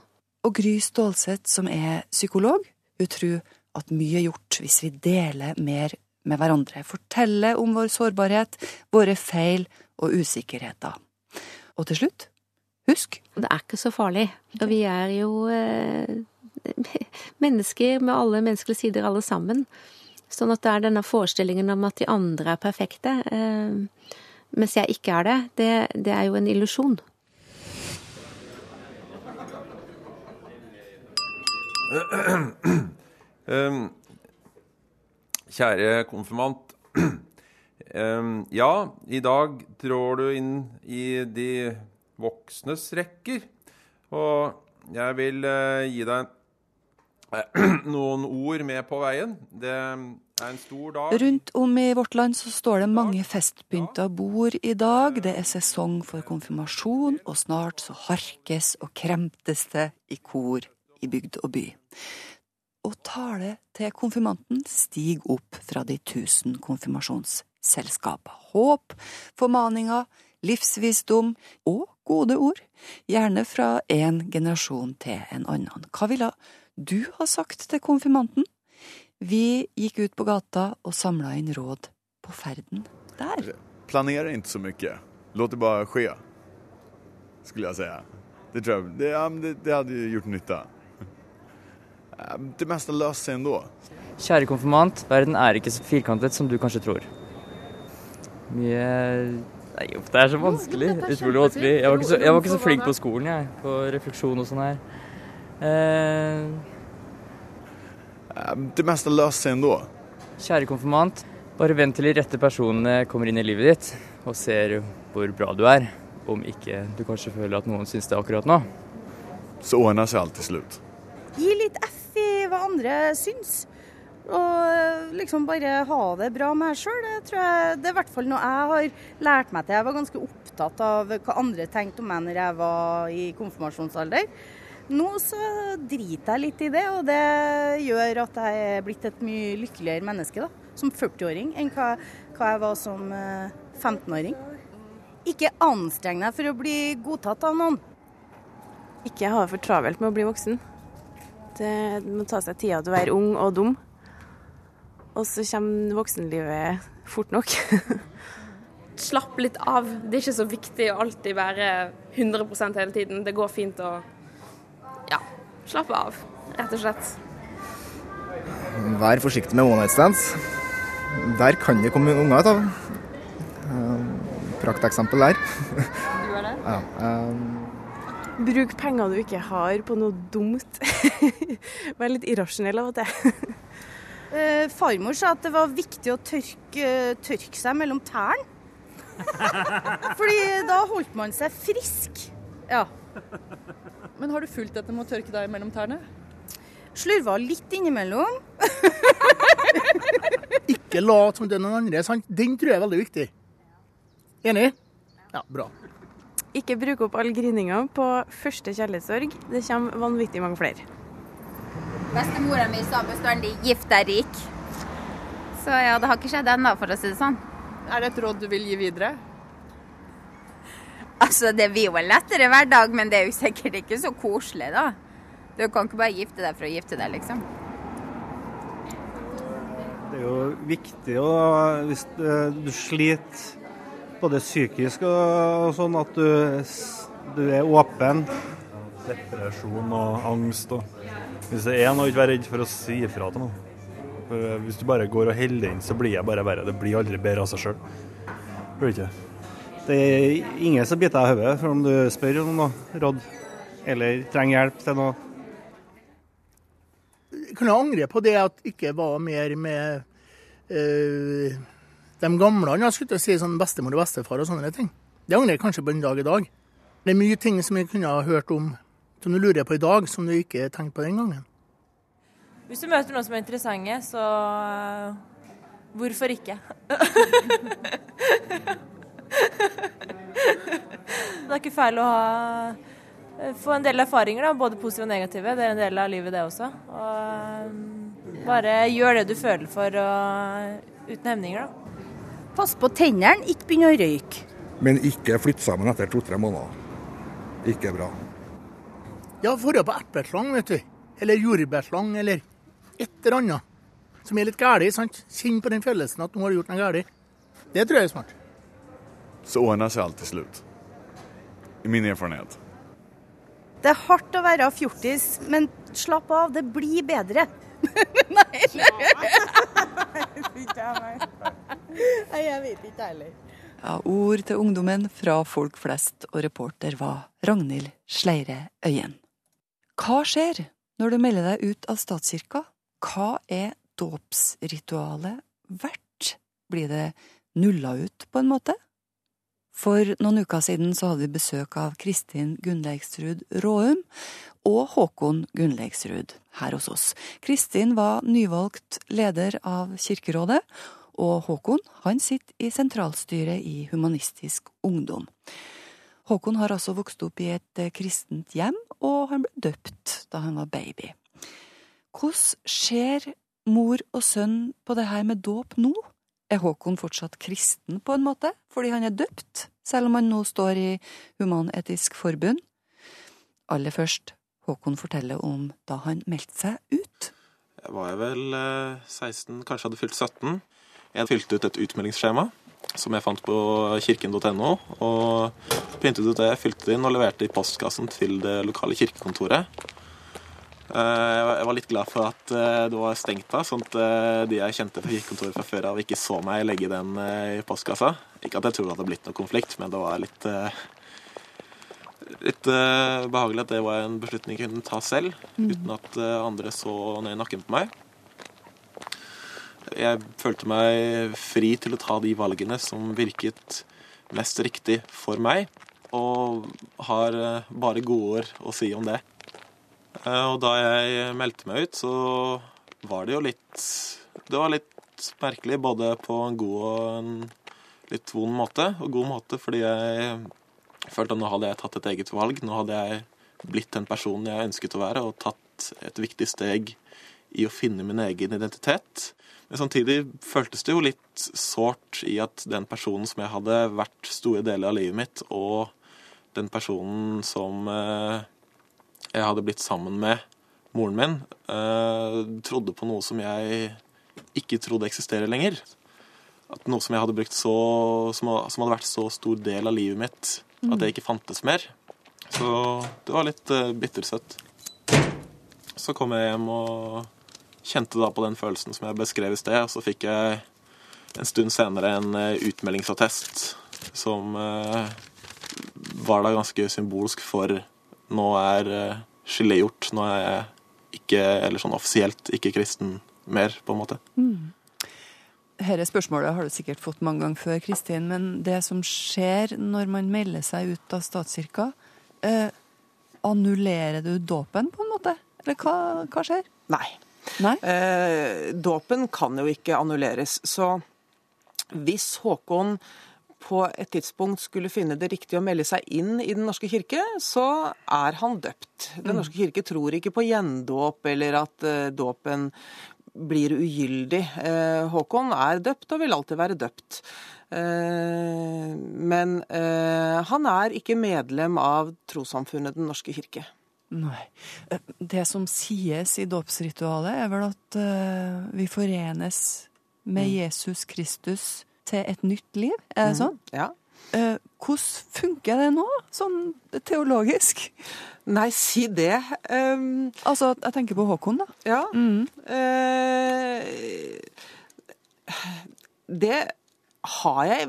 Speaker 3: Og Gry Stålseth, som er psykolog, hun tror at mye er gjort hvis vi deler mer med hverandre, forteller om vår sårbarhet, våre feil og usikkerheter. Og til slutt, husk
Speaker 8: Det er ikke så farlig. Og vi er jo eh, [LAUGHS] mennesker med alle menneskelige sider, alle sammen. Sånn at det er denne forestillingen om at de andre er perfekte, eh, mens jeg ikke er det, det, det er jo en illusjon.
Speaker 9: Um, kjære konfirmant. Um, ja, i dag trår du inn i de voksnes rekker. Og jeg vil uh, gi deg noen ord med på veien. Det
Speaker 3: Rundt om i vårt land så står det mange festpynta bord i dag. Det er sesong for konfirmasjon, og snart så harkes og kremtes det i kor i bygd og by. Og tale til konfirmanten stiger opp fra de tusen konfirmasjonsselskap. Håp, formaninger, livsvisdom og gode ord, gjerne fra en generasjon til en annen. Hva ville du ha sagt til konfirmanten? Vi gikk ut på gata og samla inn råd på ferden der.
Speaker 10: Planere ikke så mye. Låt det bare skje, skulle jeg si. Det tror jeg det, det, det hadde gjort nytte. Det meste løser seg ändå.
Speaker 11: Kjære konfirmant, verden er ikke så firkantet som du kanskje tror. Mye Nei, det er så vanskelig. Utrolig vanskelig. Jeg var, så, jeg var, ikke så, flink på skolen, jeg. På refleksjon og sånn her. Eh...
Speaker 10: Det meste løser seg ennå.
Speaker 11: Kjære konfirmant, bare vent til de rette personene kommer inn i livet ditt og ser hvor bra du er. Om ikke du kanskje føler at noen syns det akkurat nå.
Speaker 10: Så ordner seg alt til slutt.
Speaker 12: Gi litt F i hva andre syns. Og liksom bare ha det bra med meg sjøl. Det, det er i hvert fall noe jeg har lært meg til. Jeg var ganske opptatt av hva andre tenkte om meg når jeg var i konfirmasjonsalder. Nå så driter jeg litt i det, og det gjør at jeg er blitt et mye lykkeligere menneske da, som 40-åring enn hva, hva, jeg var som 15-åring. Eh, Ikke anstreng deg for å bli godtatt av noen.
Speaker 13: Ikke ha det for travelt med å bli voksen. Det må ta seg tida til å være ung og dum. Og så kommer voksenlivet fort nok. [LAUGHS]
Speaker 14: Slapp litt av. Det er ikke så viktig å alltid være 100% hele tiden. Det går fint å slappe av, rett og slett.
Speaker 15: Vær forsiktig med one night stands. Der kan det komme unger ut av. Prakteksempel der.
Speaker 14: Du er det?
Speaker 15: Ja. Um,
Speaker 13: Bruk penger du ikke har på noe dumt. [LAUGHS] Vær litt irrasjonell av og til.
Speaker 12: uh, [LAUGHS] farmor sa at det var viktig å tørke, tørke seg mellom tærne. [LAUGHS] Fordi da holdt man seg frisk. Ja.
Speaker 2: Men har du fulgt dette med å tørke deg mellom tærne?
Speaker 12: Slurva litt innimellom. [LAUGHS]
Speaker 16: Ikke lat som det er noen andre. Sant? Den tror jeg er veldig viktig. Enig? Ja, bra.
Speaker 13: Ikke bruk opp all grininga på første kjærlighetssorg. Det kommer vanvittig mange flere.
Speaker 17: Bestemora mi sa bestandig 'gift deg rik'. Så ja, det har ikke skjedd ennå, for å si det sånn.
Speaker 2: Er det et råd du vil gi videre?
Speaker 17: Altså, det blir jo en lettere hverdag, men det er jo sikkert ikke så koselig, da. Du kan ikke bare gifte deg for å gifte deg, liksom.
Speaker 18: Det er jo viktig å, hvis du, du sliter både psykisk og, og sånn, at du, du er åpen.
Speaker 10: Depresjon og angst og Hvis det er noe, ikke vær redd for å si ifra til noen. Hvis du bare går og holder inn, så blir jeg bare verre. Det blir aldri bedre av seg sjøl. Blir det ikke?
Speaker 18: Det er ingen som biter deg i hodet for om du spør om noe råd eller trenger hjelp til noe.
Speaker 16: Jeg kunne angre på det at ikke var mer med øh, de gamle? Jeg skulle til å si sånn bestemor og bestefar og sånne ting. Det angrer jeg kanskje på en dag i dag. Det er mye ting som jeg kunne ha hørt om som du lurer på i dag, som du ikke tenkte på den gangen.
Speaker 19: Hvis du møter noen som er interessante, så øh, hvorfor ikke? [LAUGHS] det er ikke feil å ha øh, få en del erfaringer, da, både positive og negative. Det er en del av livet, det også. Og øh, bare gjør det du føler for, og, uten hemninger, da.
Speaker 12: Pass på tennene, ikke begynn å røyke.
Speaker 20: Men ikke flytte sammen etter to-tre måneder. Ikke bra.
Speaker 16: Ja, forrige på epleslang, vet du. Eller jordbærslang, eller et eller annet. Som er litt galt, sant. Kjenn på den følelsen at nå har du gjort noe galt. Det tror jeg er smart.
Speaker 10: Så ordner seg alt til slutt. I min erfarenhet.
Speaker 12: Det er hardt å være fjortis, men slapp av, det blir bedre. [LAUGHS] Nei, nei. jeg vet ikke heller.
Speaker 3: Ja, ord til ungdommen fra folk flest, og reporter var Ragnhild Sleire Øyen. Hva skjer når du melder deg ut av statskirka? Hva er dåpsritualet verdt? Blir det nulla ut, på en måte? For noen uker siden så hadde vi besøk av Kristin Gunnleiksrud Råum og Håkon Gunnleiksrud her hos oss. Kristin var nyvalgt leder av Kirkerådet, og Håkon han sitter i sentralstyret i Humanistisk Ungdom. Håkon har altså vokst opp i et eh, kristent hjem, og han ble døpt da han var baby. Hvordan ser mor og sønn på det her med dåp nå? Er Håkon fortsatt kristen på en måte, fordi han er døpt, selv om han nå står i Human-Etisk Forbund? Aller først, Håkon forteller om da han meldte seg ut.
Speaker 21: Jeg var vel eh, 16, kanskje hadde fylt 17. Jeg fylte ut et utmeldingsskjema som jeg fant på kirken.no. Og printet ut det, fylte det inn og leverte i postkassen til det lokale kirkekontoret. Eh, Jeg var- litt glad for at eh, det var stengt da, sånn at eh, de jeg kjente fra kirkekontoret fra før av, ikke så meg legge den i postkassa. Ikke at jeg tror det hadde blitt noe konflikt, men det var litt litt eh, behagelig at det var en beslutning jeg kunne ta selv,
Speaker 22: Mm.
Speaker 21: uten at andre så ned i nakken på meg. Jeg følte meg fri til å ta de valgene som virket mest riktig for meg, og har bare gode ord å si om det. Eh, Og da jeg meldte meg ut, så var det jo litt Det var litt merkelig, både på en god og en litt vond måte. Og god måte fordi jeg følte at nå hadde jeg tatt et eget valg. Nå hadde jeg blitt den personen jeg ønsket å være, og tatt et viktig steg i å finne min egen identitet. Men samtidig føltes det jo litt sårt i at den personen som jeg hadde vært store deler av livet mitt, og den personen som eh, jeg hadde blitt sammen med, moren min, eh, trodde på noe som jeg ikke trodde eksisterer lenger. At noe som jeg hadde brukt så som, som hadde vært så stor del av livet mitt, at det ikke fantes mer. Så det var litt uh, bittersøtt. Så kom jeg hjem og kjente da på den følelsen som jeg beskrev i sted. Og så fikk jeg en stund senere en uh, utmeldingsattest som uh, var da ganske symbolsk for nå er uh, skillet gjort. Nå er jeg ikke, eller sånn offisielt, ikke kristen mer, på en måte.
Speaker 3: Dette spørsmålet har du sikkert fått mange ganger før, Kristin, men det som skjer når man melder seg ut av statskirka, eh, annullerer du dåpen, på en måte? Eller hva, hva skjer?
Speaker 23: Nei. Eh, dåpen kan jo ikke annulleres. Så hvis Håkon på et tidspunkt skulle finne det riktig å melde seg inn i Den norske kirke, så er han døpt. Den
Speaker 3: Mm.
Speaker 23: norske kirke tror ikke på gjendåp eller at eh, dåpen blir ugyldig. Eh, Håkon er døpt og vil alltid være døpt. Eh, men han er ikke medlem av trossamfunnet Den norske kirke.
Speaker 3: Nei. Det som sies i dåpsritualet, er vel at vi forenes med
Speaker 23: Mm.
Speaker 3: Jesus Kristus til et nytt liv. Er det
Speaker 23: Mhm.
Speaker 3: sånn?
Speaker 23: Ja.
Speaker 3: Eh, hvordan funker det nå, sånn teologisk?
Speaker 23: Nei, si det. Um,
Speaker 3: altså, jeg tenker på Håkon, da.
Speaker 23: Ja.
Speaker 3: Mm.
Speaker 23: Eh, det har jeg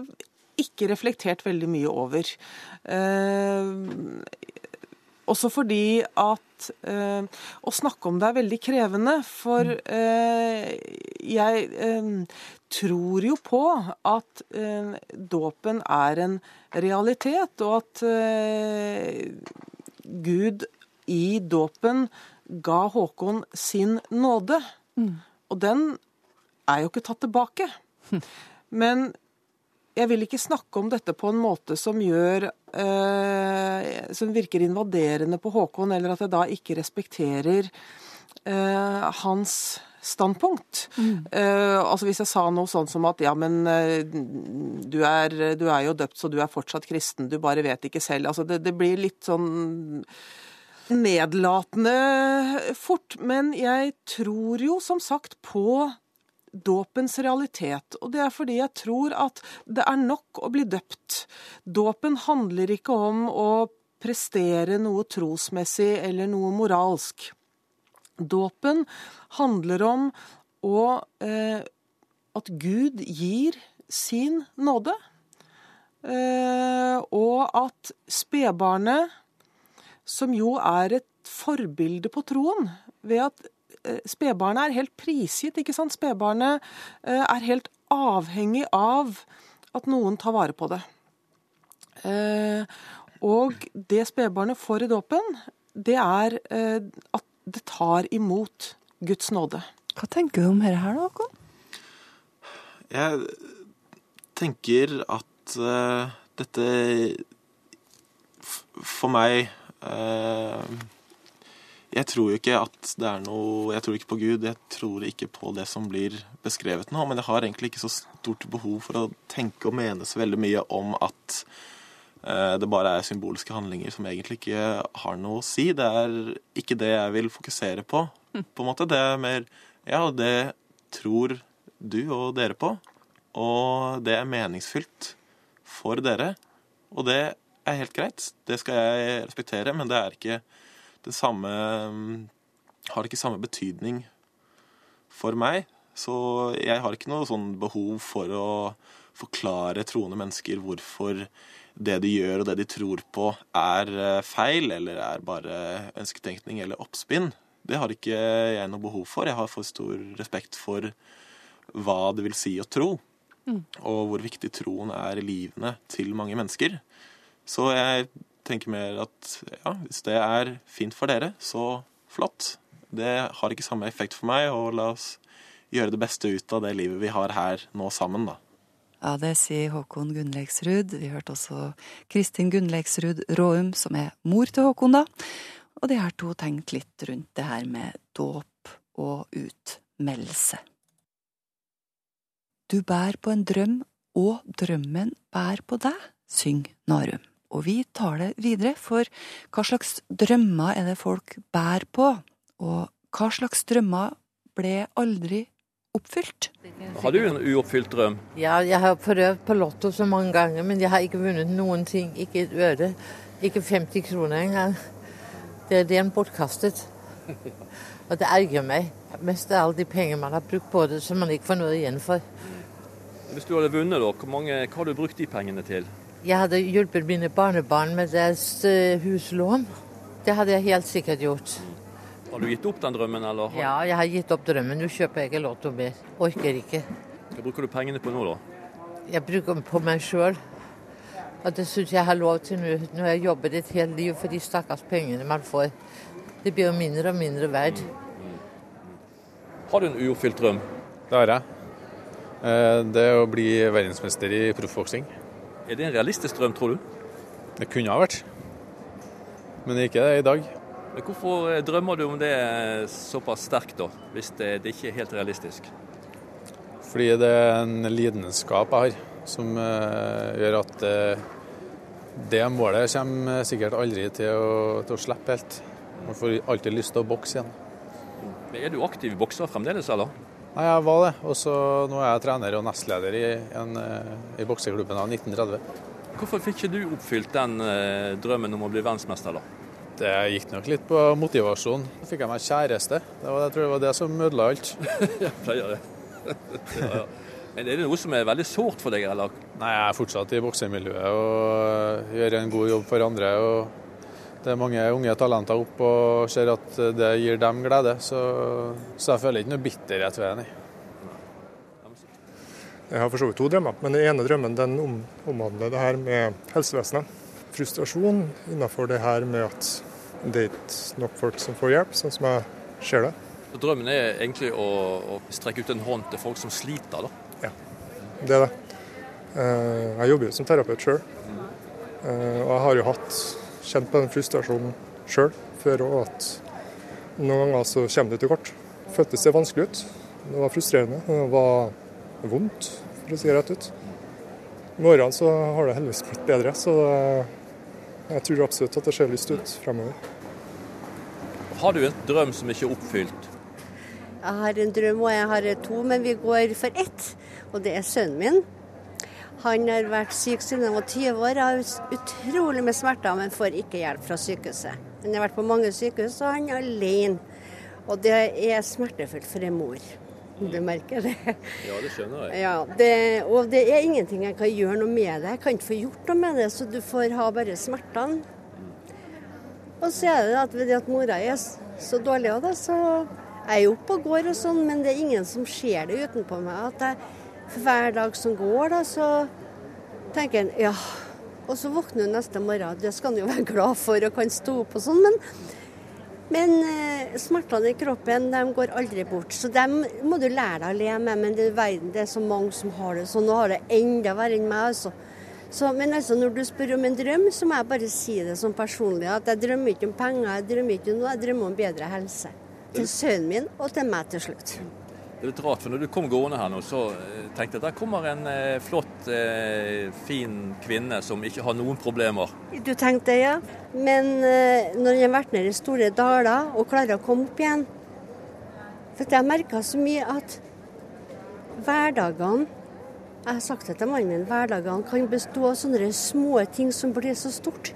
Speaker 23: ikke reflektert veldig mye over. Eh, også fordi at eh, å snakke om det er veldig krevende. For eh, jeg eh, tror jo på at eh, dåpen er en realitet, og at eh, Gud i dåpen ga Håkon sin nåde. Og den er jo ikke tatt tilbake. Men jeg vil ikke snakke om dette på en måte som gjør eh, Som virker invaderende på Håkon, eller at jeg da ikke respekterer eh, hans standpunkt. Eh, altså Hvis jeg sa noe sånn som at ja, men eh, du, er, du er jo døpt, så du er fortsatt kristen, du bare vet ikke selv. Altså Det, det blir litt sånn nedlatende fort. Men jeg tror jo som sagt på dåpens realitet. Og det er fordi jeg tror at det er nok å bli døpt. Dåpen handler ikke om å prestere noe trosmessig eller noe moralsk. Dåpen handler om å, eh, at Gud gir sin nåde. Eh, og at spedbarnet, som jo er et forbilde på troen, ved at spedbarnet er helt prisgitt, ikke sant? Spedbarnet eh, er helt avhengig av at noen tar vare på det. Eh, og det spedbarnet får i dåpen, det er eh, at det tar imot Guds nåde.
Speaker 3: Hva tenker du om dette her, da, Håkon?
Speaker 21: Jeg tenker at eh, dette f- For meg eh, Jeg tror jo ikke at det er noe Jeg tror ikke på Gud. Jeg tror ikke på det som blir beskrevet nå. Men jeg har egentlig ikke så stort behov for å tenke og mene så veldig mye om at eh, det bare er symbolske handlinger som egentlig ikke har noe å si. Det er ikke det jeg vil fokusere på. på en måte. Det er mer Ja, det tror du og dere på. Og det er meningsfylt for dere. Og det er helt greit. Det skal jeg respektere, men det er ikke det samme Har ikke samme betydning for meg. Så jeg har ikke noe sånn behov for å forklare troende mennesker hvorfor det de gjør og det de tror på, er eh, feil, eller er bare ønsketenkning eller oppspinn. Det har ikke jeg noe behov for. Jeg har for stor respekt for hva det vil si å tro,
Speaker 3: Mm.
Speaker 21: og hvor viktig troen er i livene til mange mennesker. Så jeg tenker mer at ja, hvis det er fint for dere, så flott. Det har ikke samme effekt for meg, og la oss gjøre det beste ut av det livet vi har her nå sammen, da.
Speaker 3: Ja, det sier Håkon Gunnleiksrud. Vi hørte også Kristin Gunnleiksrud Råum, som er mor til Håkon, da. Og de har to tenkt litt rundt det her med dåp og utmeldelse. Du bærer på en drøm, og drømmen bærer på deg, syng Narum. Og vi tar det videre, for hva slags drømmer er det folk bærer på? Og hva slags drømmer ble aldri oppfylt?
Speaker 22: Har du en uoppfylt drøm?
Speaker 24: Ja, jeg har prøvd på Lotto så mange ganger, men jeg har ikke vunnet noen ting. Ikke et øre. Ikke 50 kroner engang. Det er den bortkastet. [LAUGHS] Og det erger meg. Mest av alle de penger man har brukt på det, som man ikke får noe igjen for.
Speaker 22: Hvis du hadde vunnet, da, hvor mange, hva har du brukt de pengene til?
Speaker 24: Jeg hadde hjulpet mine barnebarn med deres eh, huslån. Det hadde jeg helt sikkert gjort.
Speaker 22: Har du gitt opp den drømmen, eller?
Speaker 24: Ja, jeg har gitt opp drømmen. Nå kjøper jeg ikke Lotto mer. Orker ikke.
Speaker 22: Hva bruker du pengene på nå, da?
Speaker 24: Jeg bruker dem på meg sjøl. Og det syns jeg har lov til nå, når jeg jobber jobbet et helt liv for de stakkars pengene man får. Det blir jo mindre og mindre verdt.
Speaker 22: Har du en uoppfylt drøm?
Speaker 10: Det har jeg. Eh, Det er å bli verdensmester i proffboksing.
Speaker 22: Er det en realistisk drøm, tror du?
Speaker 10: Det kunne ha vært, men det ikke det i dag.
Speaker 22: Men Hvorfor eh, drømmer du om det såpass sterkt, da, hvis det, det ikke er helt realistisk?
Speaker 10: Fordi det er en lidenskap jeg har, som eh, gjør at eh, det målet kommer sikkert aldri til å, til å slippe helt. Man får alltid lyst til å bokse igjen.
Speaker 22: Men Er du aktiv bokser fremdeles, eller?
Speaker 10: Nei, jeg var det, og så nå er jeg trener og nestleder i, en, eh, i bokseklubben av 1930.
Speaker 22: Hvorfor fikk ikke du oppfylt den eh, drømmen om å bli verdensmester, da?
Speaker 10: Det gikk nok litt på motivasjon. Så fikk jeg meg kjæreste. Det var, jeg tror det var det som ødela alt. [LAUGHS]
Speaker 22: Jeg pleier det. [LAUGHS] ja, ja. Men er det noe som er veldig sårt for deg, eller?
Speaker 10: Nei, jeg er fortsatt i boksemiljøet og gjør en god jobb for andre. og Det er mange unge talenter opp og ser at det gir dem glede. Så, så jeg føler ikke noe bitterhet ved det.
Speaker 25: Jeg har for så vidt to drømmer, men den ene drømmen den om, omhandler det her med helsevesenet. Frustrasjon innenfor det her med at det er ikke nok folk som får hjelp, sånn som jeg ser det.
Speaker 22: Så drømmen er egentlig å, å strekke ut en hånd til folk som sliter, da?
Speaker 25: Det er det. Eh, Jeg jobber jo som terapeut sjøl, og jeg har jo hatt kjent på den frustrasjonen sjøl før òg, at noen ganger så kommer det til kort. Føltes det vanskelig ut. Det var frustrerende. Det var vondt, for å si det rett ut. Med årene så har det heldigvis blitt bedre, så jeg tror absolutt at det ser lyst ut fremover.
Speaker 22: Har du en drøm som ikke er oppfylt?
Speaker 26: Jeg har en drøm, og jeg har to, men vi går for ett. Og det er sønnen min. Han har vært syk siden han var 20 år. Har utrolig med smerter, men får ikke hjelp fra sykehuset. Han har vært på mange sykehus, og han er alene. Og det er smertefullt for en mor. Du merker det?
Speaker 22: Ja, det skjønner jeg.
Speaker 26: Ja, det, og det er ingenting jeg kan gjøre noe med det. Jeg kan ikke få gjort noe med det, så du får ha bare smertene. Og så er det at ved det at mora er så dårlig av det, så er jeg oppe og går og sånn, men det er ingen som ser det utenpå meg. At jeg, for hver dag som går, da, så tenker en ja. Og så våkner hun neste morgen, det skal en jo være glad for og kan stå opp og sånn, men men eh, smertene i kroppen de går aldri bort, så dem må du lære deg å leve med. Men det verden, det er så mange som har det sånn. Nå har det enda verre enn meg. altså. Så, men altså, når du spør om en drøm, så må jeg bare si det som personlig. At jeg drømmer ikke om penger, jeg drømmer ikke om noe, jeg drømmer om bedre helse. Til sønnen min og til meg til slutt.
Speaker 22: Det er litt rart, for når du kom gående her nå, så eh, tenkte jeg at der kommer en eh, flott, eh, fin kvinne som ikke har noen problemer.
Speaker 26: Du tenkte det, ja. Men når jeg har vært nede i store daler og klarer å komme opp igjen For jeg har merka så mye at hverdagene Jeg har sagt det til mannen min, hverdagene kan bestå av sånne små ting som blir så stort.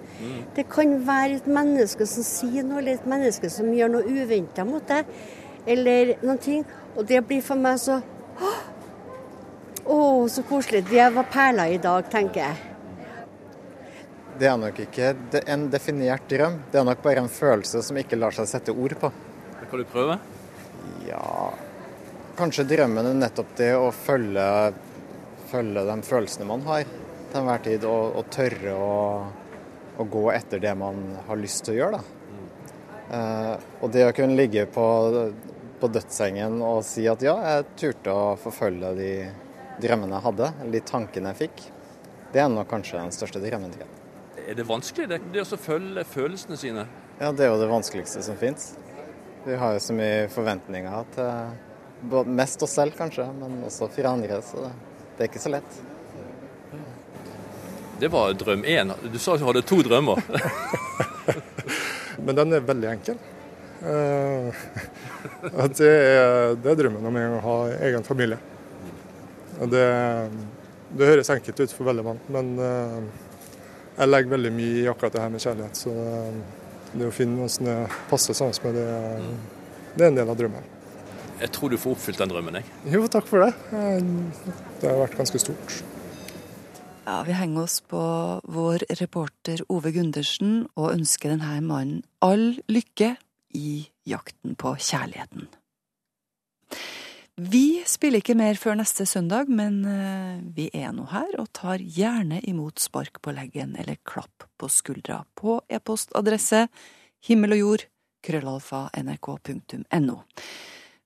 Speaker 26: Det kan være et menneske som sier noe, eller et menneske som gjør noe uventa mot deg, eller noen ting. Og det blir for meg så Å, oh, så koselig. Det var perler i dag, tenker jeg.
Speaker 27: Det er nok ikke en definert drøm. Det er nok bare en følelse som ikke lar seg sette ord på.
Speaker 22: Det Kan du prøve?
Speaker 27: Ja Kanskje drømmen er nettopp det å følge, følge de følelsene man har til enhver tid, og, og tørre å, å gå etter det man har lyst til å gjøre. Da. Uh, og det å kunne ligge på, på dødssengen og si at ja, jeg turte å forfølge de drømmene jeg hadde, eller de tankene jeg fikk, det er nok kanskje den største drømmen. til.
Speaker 22: Er det vanskelig det, det å følge følelsene sine?
Speaker 27: Ja, det er jo det vanskeligste som fins. Vi har jo så mye forventninger til både mest oss selv, kanskje, men også for andre. Så det, det er ikke så lett.
Speaker 22: Det var drøm én. Du sa du hadde to drømmer. [LAUGHS]
Speaker 25: Men den er veldig enkel. Eh, [LAUGHS] at det, er, det er drømmen om å ha egen familie. Det, det høres enkelt ut for veldig mange, men eh, jeg legger veldig mye i akkurat det her med kjærlighet. Så eh, det å finne noen som passer passe sammen med det, det er en del av drømmen.
Speaker 22: Jeg tror du får oppfylt den drømmen, jeg.
Speaker 25: Jo, takk for det. Det har vært ganske stort.
Speaker 3: Ja, Vi henger oss på vår reporter Ove Gundersen og ønsker denne mannen all lykke i jakten på kjærligheten. Vi spiller ikke mer før neste søndag, men eh, vi er nå her og tar gjerne imot spark på leggen eller klapp på skuldra på e-postadresse himmel og jord krøllalfa nrk.no.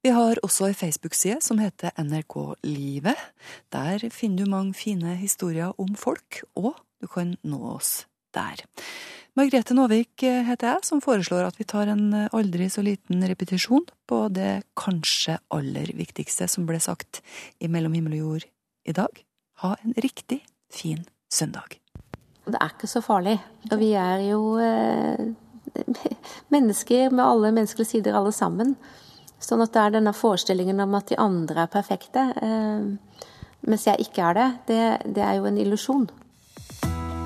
Speaker 3: Vi har også ei Facebook-side som heter NRK Livet. Der finner du mange fine historier om folk, og du kan nå oss der. Margrethe Nåvik heter jeg, som foreslår at vi tar en aldri så liten repetisjon på det kanskje aller viktigste som ble sagt i Mellom himmel og jord i dag. Ha en riktig fin søndag.
Speaker 8: Det er ikke så farlig. Og vi er jo eh, [LAUGHS] mennesker med alle menneskelige sider, alle sammen. Sånn at det er denne forestillingen om at de andre er perfekte, eh, mens jeg ikke er det, det, det er jo en illusjon.